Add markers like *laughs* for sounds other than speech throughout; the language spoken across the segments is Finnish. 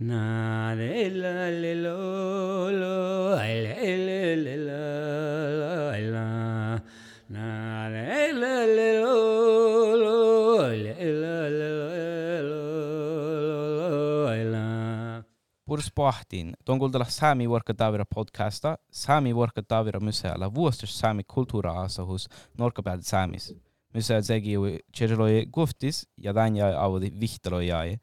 Na le la le lo lo le le le la la la na le la le lo lo le la le ai la Purs pohtiin, tuon kuultella Sami Vuorka Tavira podcasta, Sami Vuorka Tavira musealla vuostus Sami kulttuura-asahus Norkapäät Samis. Musea tegi ju Tjerloi Guftis ja tämän jäi avudi Vihteloi jäi.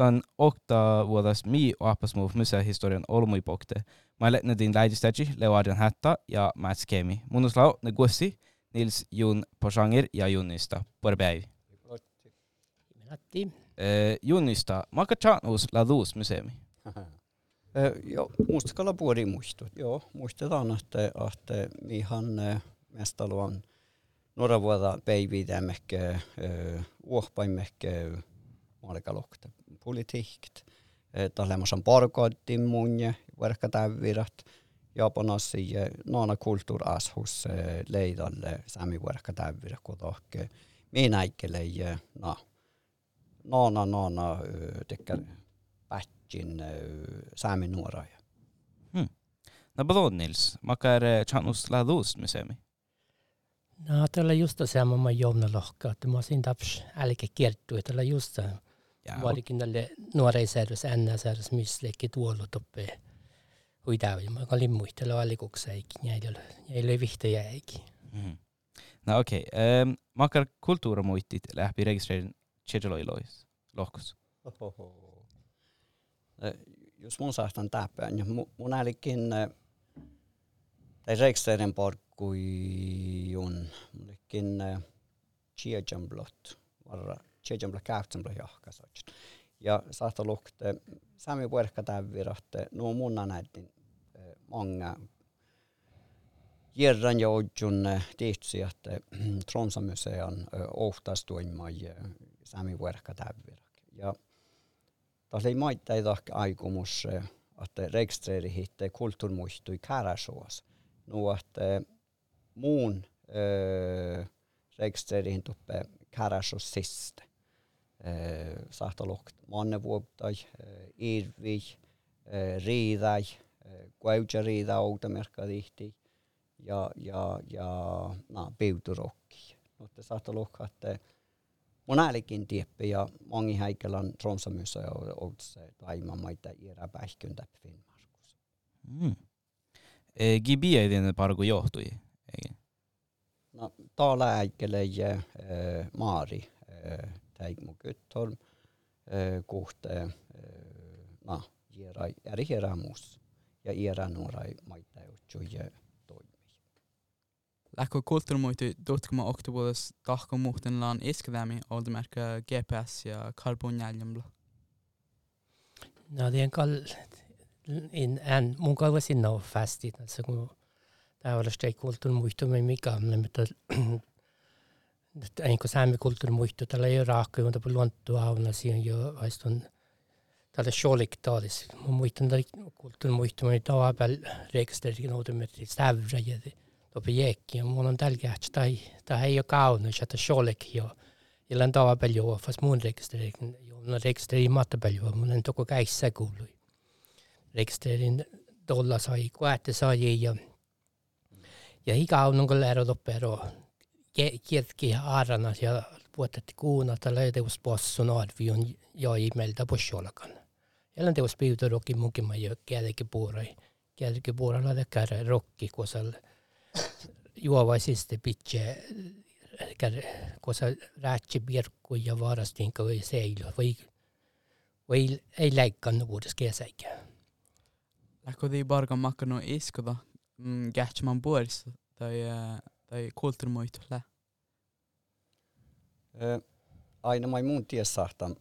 Tämän okta vuodas mi oappas muu museahistorian olmui pokte. Mä letnä din läidistäji Leoarjan Hätta ja Mats Kemi. Munus lau ne gussi Nils Jun Posangir ja Junnista. Päivä. Natti. Eh, Junnista, maka chatnus laduus museumi. Eh, *laughs* Joo, mustakalla puoli muistut. Joo, muistetaan, että, että mihan mestaluan några vuotta päivitämäkkä, uohpaimäkkä markalokta politiikt. Tällaisen parkoittiin munje, verkka täyvirat. Japanassa ja naana kulttuurashus leidalle sami verkka täyvirä kutokke. Minä ikkele ja na. Naana naana tekkär pätsin sami nuoraja. No balon Nils, maka er chatnus laduus museumi. No, tällä just sama mä jommna lohka, että mä siinä taps älkä kerttu, että tällä just Ja, varsinkin tälle nuorei säädös, ennä säädös, missä leikki tuolla toppe huidaavi. Mä olin muistella valikuksessa eikin, jäi ei vihtä jäikin. Mhm. No okei, okay. um, makar kulttuuramuitit läpi rekisteröidyn Tjerloilois lohkus. Ohoho. Jos mun saastan täpään, niin mu- mun älikin tai rekisterin parkkuun, mullekin Tjejamblot, varra Tjejamblot käytsämblot jahkasotsin. Ja saattaa lukte, sami puerkka täyviratte, nuo munna näytin många Järran *clears throat* ja Ojun tihtsi, että Tronsamusean ohtastuimaa ja sami puerkka täyvirak. Ja Tässä ei tahka aikomus, että rekistreri hitte kulttuurmuistui kärasuos. Nu että muun äh, rekistrerihin tuppe kärasuos siste. Äh, Sahta lukt mannevuoptai, äh, irvi, äh, riidai, kuautja riida outamerkka tihti ja, ja, ja na, piuturokki. Mutta sahta lukka, että mun äälikin tieppi ja mongi häikälän tronsamyssä ja ollut se taiman maita iärä päihkyn täppi Finnmarkus. Mm. E, Gibi ei tiedä parku johtui. Ei. No, täällä häikälä ja Maari, Teigmo äh, kuhte, äh, no, iärä, eri iärä muus ja iärä nuora maita juttu ja toimii. Lähkö kulttuurimuoti tutkima oktobuodas tahko muhten laan iskadämi oldemerkka GPS ja karbonjäljemla. No, det är en kall, in, en, mun kalva sinna on fastit, alltså kun tää on stei kulttuur muistu me mikä, mutta en kun saamme kulttuur muistu, tällä ei raakka, mutta luontu auna siihen jo aistun tällä sholik taadis. Mun muistan tällä kulttuur muistu, mä tava pääl rekisterin autometri stävrä ja topi jekki, ja mun on tällä tai, tai ei ole kaunus, että sholik jo. Ja län tava pääl jo, fast mun rekisterin, jo, mun rekisterin matta pääl jo, mun on toko käissä kuului. Rekisterin tolla sai, kuätte sai ja ja iga on kyllä ero doppero kirkkihaarana siellä puhutettiin kuunnata leideuspossun arvion ja imeltä posjolakan. Jälleen teos piuta rokin mukima jo kielikipuurai. Kielikipuuralla läkärä rokki, kosa juovaisista pitää kosa räätsi pirkku ja varastinka või seilu või, või ei läikannut vuodessa kesäikään. Lähkö tii barkan makkanu iskuta, mm, kähtsä man puolissa tai, äh, tai kulttuurimoitu lähe? Aina mai muun ties sahtan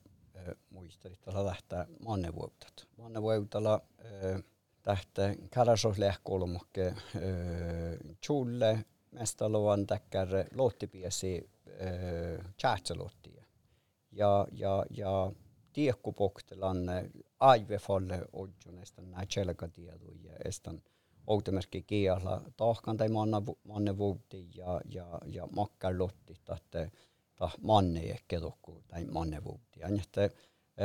muistelit tällä lähtää mannevuotat. Mannevuotalla tähtä karasos lähkolmokke chulle mestalovan täkkär lottipiesi chatselottia. Ja ja ja tiekkupoktelan aivefalle odjon estan nää chelkatiedu ja estan outomerkki kiala tahkan tai manna manne vuotti ja ja ja makkar lotti tahte ta manne ehkä tokku tai manne vuotti. Ja että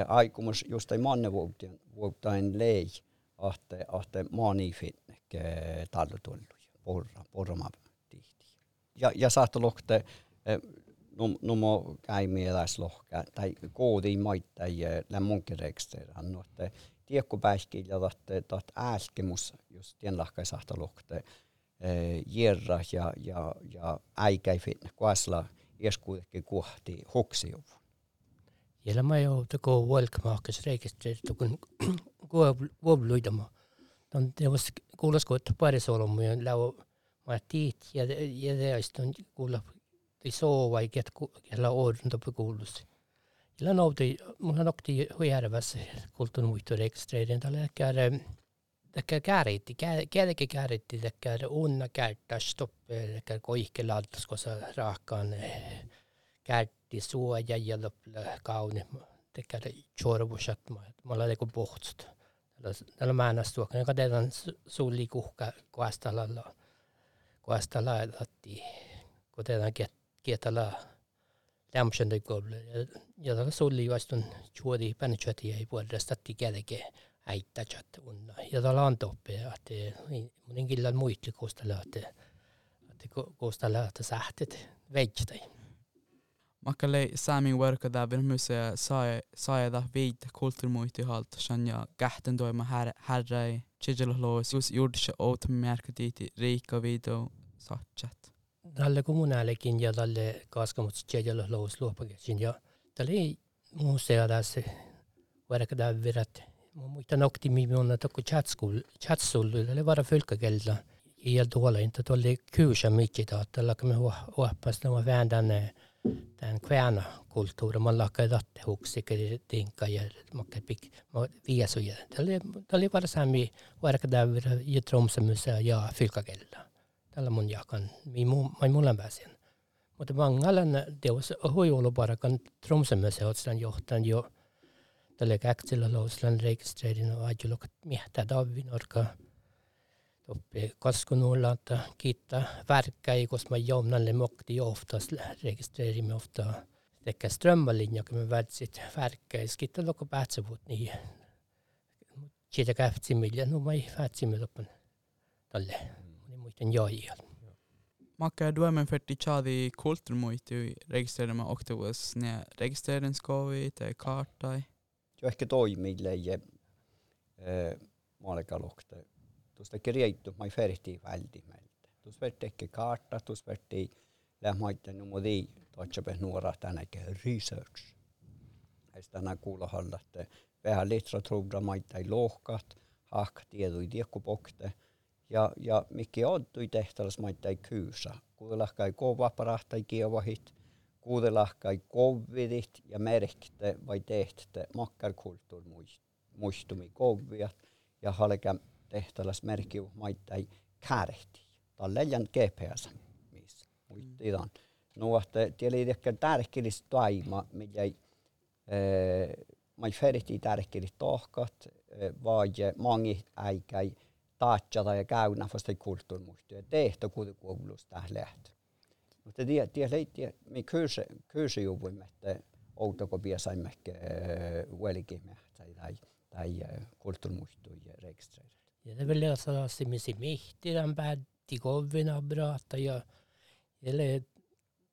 aikumus just ei manne vuotain lei, ahte, ahte maaniifin tallu tullut, porra, porra tihti. Ja, ja saattoi lohte, numo käimi eläs lohka, tai koodi maittai lämmunkireksteerän, no, että tiekku päiskillä tahte taht älkemus, jos tien lahkai sahta lohte, jerra ja, ja, ja äikäifin, kuasla, ies kuitenkin kuhti huksiuvun. Ja mä jo teko valkmaakas rekisteröity, kun *clears throat* kuobluidama. Ton teos kuulas kun paris olomu ja lau mä tiit ja ja teistä on kuulla ei soova ei ket kella ordun toppe kuulus. Ja nauti mulla nokti huijärvässä kulttuun muistu rekisteröiden tällä käydä Täkkää kääritti, käärikin kääritti, täkkää unna käärittää stoppe, täkkää koihke laddas, kun se raakkaan kääritti suoja ja loppla kauni, täkkää chorvusat, mä olen joku pohtsut. Tällä määnäs tuokka, joka teidän suuli kuhka kuastalalla, kuastalalla kun teidän kietala lämsen tai koble. Ja tällä suuli vastun chuodi, pännechuoti ei puolesta käärikin äittäjät unna. Ja täällä on toppe, että monen kyllä muitli koostalla, että että koostalla, että sähtet veitstäi. Makalle saamin worka där musea sai sai da vid kulturmuiti halt shanja gahten doima här herra chijel los just gjorde sig åt märketiti rika video satchat. Dalle kommunaalekin ja dalle kaskamut chijel los luopakin ja dalle musea tässä worka där virat ma muistan optimiimionna tokko chatskul, chatsul oli vara fylkakella. Ei tuolla, inte tuolla kyysä mitkä taatella, kun me huoppas nämä vähän tänne tämän kväänä kulttuuri, mä lakkai tatte huksi, kiri tinka ja makka pik, mä viasuja. Tällä oli vara sami, varka täyvira ja tromsamyssä ja fylkakella. Tällä mun jakan, mä mulla pääsin. Mutta mangalan teos huijuluparakan tromsamyssä otslan johtan jo, tälle käksillä lauslan rekisterin ja ajulukat miehtä davin orka. Toppe kaskunulla että kiittää värkkäi koska mä joumnalle mokti oftast rekisterimi ofta tekkä strömmalinja kun me vätsit värkkäi loko päätsevut niin. Siitä käftsimillä no mä ei vätsimillä lopun tälle. Niin muuten joijalla Makka duemen ferti chadi kulturmuitu registrerima octopus ne registreren skovi tai kartai jo ehkä toimille ja maalekalukte. Tuosta kirjaitu mai ferti väldimeltä. Tuossa verti ehkä kartta, tuossa verti lähmaitten numodi toitsape nuora tänäkin research. Heistä tänään kuulla halla, että vähän litteratuura maittai lohkat, hak tiedui tiekkupokte. Ja, ja mikä ottui tehtävässä maittai kyysä. Kuulahkai kova parahtai kievahit kuudelahkai kovvidit ja merkte vai tehte makkarkulttuur muistumi kovviat ja halka tehtäläs merkki maittai kärehti. Tämä on leijän GPS, missä muistetaan. No, että tieli ehkä tärkelis taima, mitä ei mai ferti tärkelis tohkat, vai mangi äikäi taatsata ja käynä vasta kulttuurmuistoja. Tehto kuitenkin kuuluus tähän lähtö. Mutta tie, tie leitti, me kyse, kyse juvuimme, että outako piesaimme huelikin tai, tai, tai kulttuurmuistuja rekisteröidä. Ja det vill jag säga att vi ser mihti den bäddi kovina brata ja eller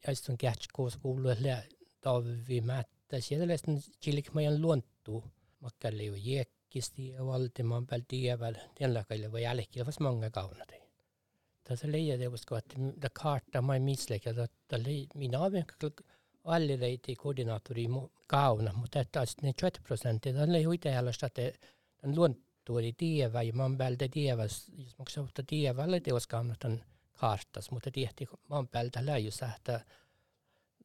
jag står kätskoos kuuluelle tavi mättäs ja tällaisen chilik meidän luontu makkalle jo jekkisti ja valtimaan päältä tievällä tienlakaille voi jälkeen vasta monga kaunata. tässä leijateosta, että da kartta mai mislekä, että minä olen alle reiti koordinaattori kauna, mutta että ne 20 prosenttia, tämä ei huita jäljestä, että tämän luontuori tievä, ja man päältä tievä, jos mä sanotaan tievälle teoskauna tämän karttas, mutta tiehti man päältä läjyssä, että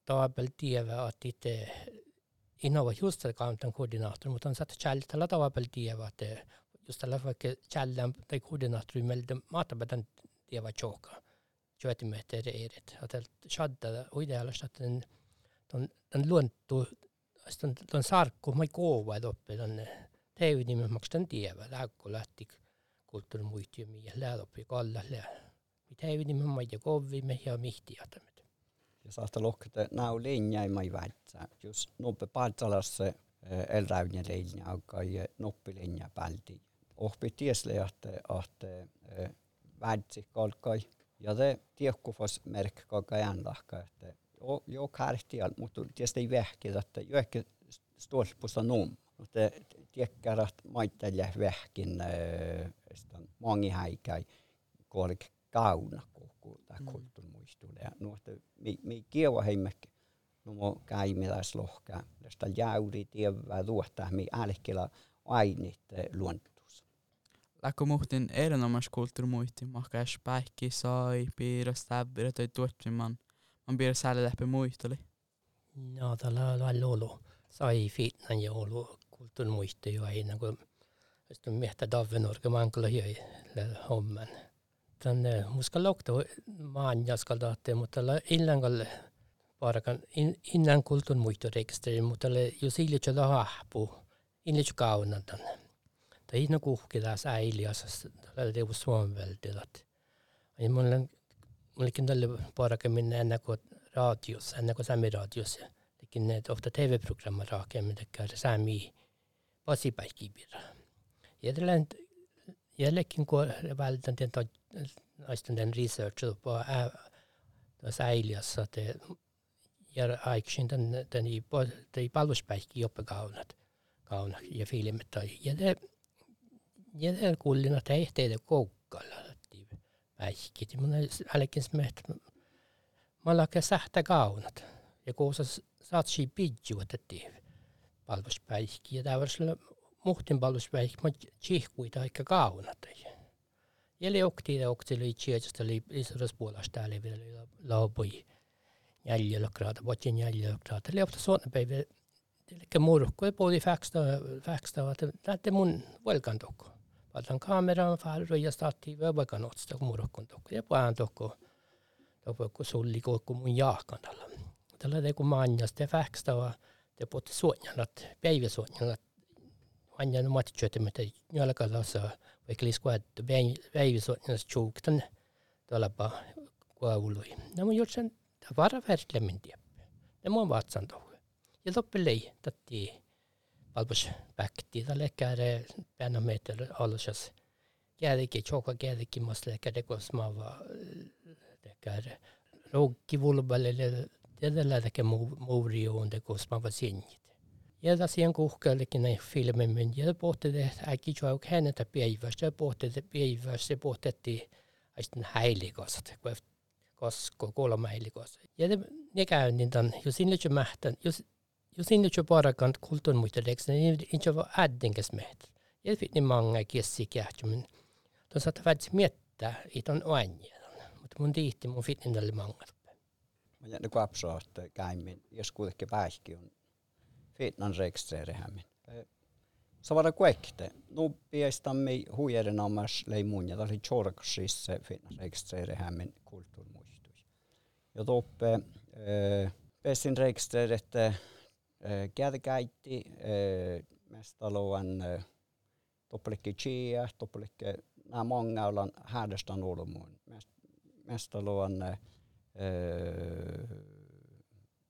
taapel tievä, että itse innova just tämän koordinaattori, mutta on saatu tällä taapel tievä, että just tällä vaikka källän tai koordinaattori meiltä maatapätän tieva choka. Joetimme tere eret. Att shadda idealas att den den den luontu den den sarkku mai koova doppe den teivini me makstan tieva lääkku lähti kulttuurimuistiumi ja läädoppi kalla lää. Mi teivini me mai ja kovi me ja mihti atamet. Ja saasta lohkete nau linjai mai väitsä. Jos nope paatsalassa elräyne leilin aga ja noppilinja pälti. Ohpi tiesle, että, että vädsi kalkai ja te tiekkufas merk kaka jäänlahka, että jo kärhtial, mutta tietysti ei vähki, että jo ehkä stolpusta num. Mutta tiekkär, että maittelija vähkin mangi häikäi kolik kauna koko tämä mm. kulttuurimuistuille. Ja nuotta, mi, mi kieva heimmek, no mo käimiläis lohkaa, tästä jäyri tievää tuottaa, mi älkillä ainit luontus. Läkö muhtin erinomaisesti kulttuurimuisti, mahka es päikki, sai, piirras, täbbirä, toi tuottiman, man piirras säällä läpi muistoli. No, tällä on ollut, sai fitnan ja ollut kulttuurimuisti jo aina, kun Sitten miestä Davenorga mankalla jäi homman. Tän muska lokta maan jaskalta, mutta illan kalle parakan innan kultun muito rekisteri, mutta le jo sille tjällä hahpu, inne kaunan tän. Tai inna kuhki taas äiliasas, tällä tevu suomveltilat. Ja mulla mullekin tälle parakan minne ennen kuin radios, ennen kuin sami radios. Tekin ne ofta TV-programma raakemmin, tekee sami pasipäikivirra. Jädelen jällekin kun vältän den naisten den research på tuossa äiliassa, että ja aiksin den den i palveluspäikki jopa kaunat kauna ja filmit ja det ja det kullina tehteitä koukkalla päikki mun ällekin smet mä lakke sähtä kaunat. Ja kun sä saat si pidju että palveluspäikki ja tämä muhtin palveluspäikki mä tsihkuita aika kaunat. Ja leokti ja okti oli chiechasta oli isoras puolesta täällä vielä laupui jäljellä kraata, voitin jäljellä kraata. Leopta suona päivä, eli murkku, puoli fäksta, fäksta, että lähtee mun velkan otan kameran faharroijastatiiveja vaikka notsta kun murokkon tokko ja pään tokko. Tokko kun sulli kokku mun jaakan tällä. Tällä te kun manjas te fäkstä va te potte suonjanat päivä suonjanat anjan matchöte mitä nyalkalassa vaikka liskuat päivä suonjanas chuktan tällä pa kuavului. Nämä jotsen tavara verklemmin tiedä nämä on vatsan tokko ja loppelei tätti palpus päkti. Tällä käydä päänä meitä alusas. Kädikin, tjoka kädikin, mas läkädä kosmava. Käydä roggi vulballe. Tällä läkä muuri on det kosmava sinjit. Ja da siihen kuhkellekin näin filmin, ja pohti det äkki tjoa hänetä päivästä, ja pohti det päivästä, ja pohtettiin sitten häilikosat, kun koska kolme helikos. Ja det ne käynnin tämän, jos sinne jo mähtän, jos jos sinne jo parakan kulttuun muita leksa, niin inte var äddinkäs meht. Ja fick ni många kissi kähtymän. De satt faktiskt miettä iton oanja. Mutta mun tiihti mun fitin tälle många. Mä jännä kuapsoa, että käimin, jos kuitenkin päihki on fitnan rekisterihämmin. Savara kuekte. Nu piestamme huijeren amas leimun ja tali chorksissa fitnan rekisterihämmin kulttuurmuista ja toppe äh, pessin rekisterit kädkäitti mestaloan toppelikke chia toppelikke nämä många olan härdestan olomuun mestaloan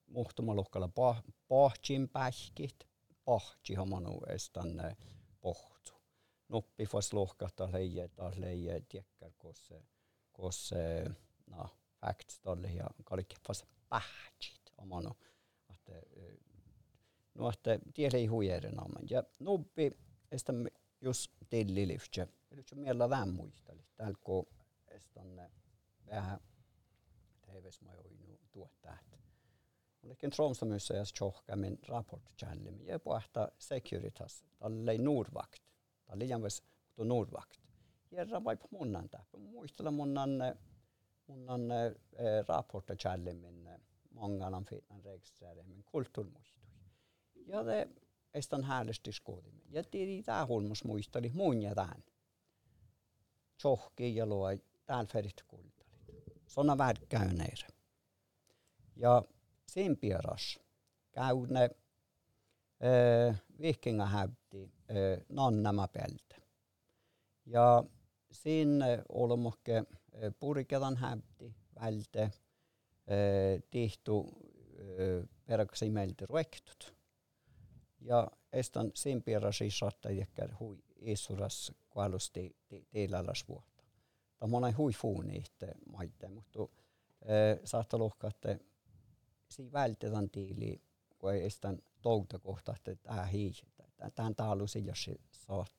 muhtumalukkalla pahtsin pähkit. Pahti homanu estan pohtu. Noppi fas lohkata leije taas leije tiekkär kosse kosse no äktstalle ja kaikki fast pähtsit omano. Että tiedä ei huijeren amman. Ja nubbi estä just tilliliftsä. Eli se miellä vähän muisteli. Täällä kun estän vähän TVs mä join tuottaa. Olikin Tromsø museas tjohkamin rapportchallim ja pohta Securitas, tälle Nordvakt. Tälle jämväs Nordvakt. Järra vai munnan täppä. Muistella munnan munnan äh, äh, många registrerimin kulttuurmuistui. Ja te estan häälesti skoodimme. Ja tiedi tää hulmus muistali mun ja tämän. Tjohki ja luo täällä ferit kultali. Sona väärt käyneire. Ja sen pieras käyne äh, vikinga äh, nannama pelte. Ja siinä äh, olmokke purkedan häbti välte tihtu peräksi meiltä ruektut. Ja estan simpiera siis saattaa jäkkär hui iisuras kualusti tiiläläs vuotta. Tämä on hui fuuni itse maitte, mutta äh, saattaa lohkaa, että siinä vältetään tiili, kun ei estan touta kohta, että tämä hiihtä. Tämän taalusi, jos saat,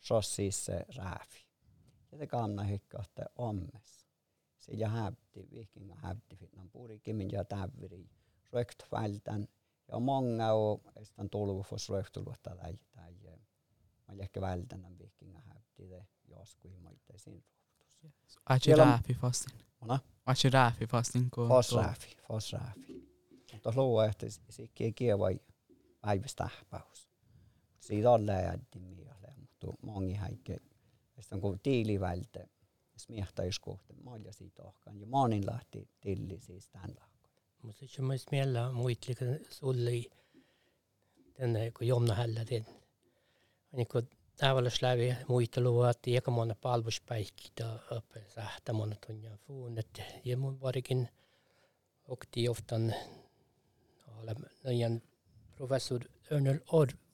saa se rääfi. Ja se kamna hikka, että ommes. Se ja häbti, vikinga häbti, fitnan purikimin ja täviri. Rökt vältän ja många och Estland Tolgofors röhtulvata tai, tai mä olin ehkä vältänän vihkingä häpti de joskus mä itseisiin det Aitsi rääfi fastin. Mona? Aitsi rääfi fastin. Fos rääfi, fos rääfi. Mutta luo, että sikki kievai päivistähpäys. Siitä on läjätti mieleen, mutta moni häikki. Sitten kun tiili vältä, smiehtäiskohti, mä olin siitä ohkaan. Ja monin lähti tilli siis tämän lähti. Mutta se myös mielellä muitlik sulli tänne kun jomna hällä den. Niin kun tavalla läpi muita luot ja mona palvuspäikki ta uppe sähtä mona tunja fuunet ja mun varsinkin okti oftan olla nojan professor Örnel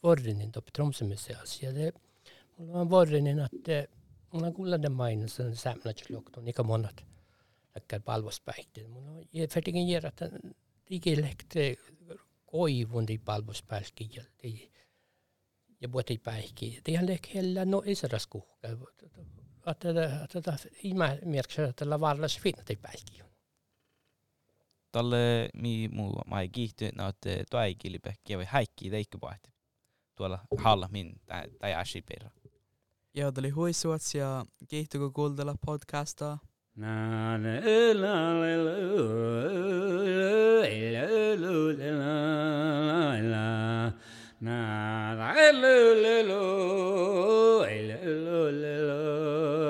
Vorrinen på Tromsømuseet. Ja det mulla on Vorrinen att mulla on kuulla den mainin sen sämnätslokton ikä monat palveluspäihteen. Mun on jotenkin jäädä, että digilehti koivundi niin palveluspäihki jälti. Ja vuoti päihki. Tihän lehdellä no isäras kuhka. Että ihmä merkiksi, että la varlas finnati päihki. Tälle mi muu mai kiihtyy, no että eh, tuo ei kilpehkiä vai häikki teikköpahti. Tuolla halla min tai asiperra. Joo, tuli huisuats ja kiihtykö kuuntella podcastaa. Na na la la la la la la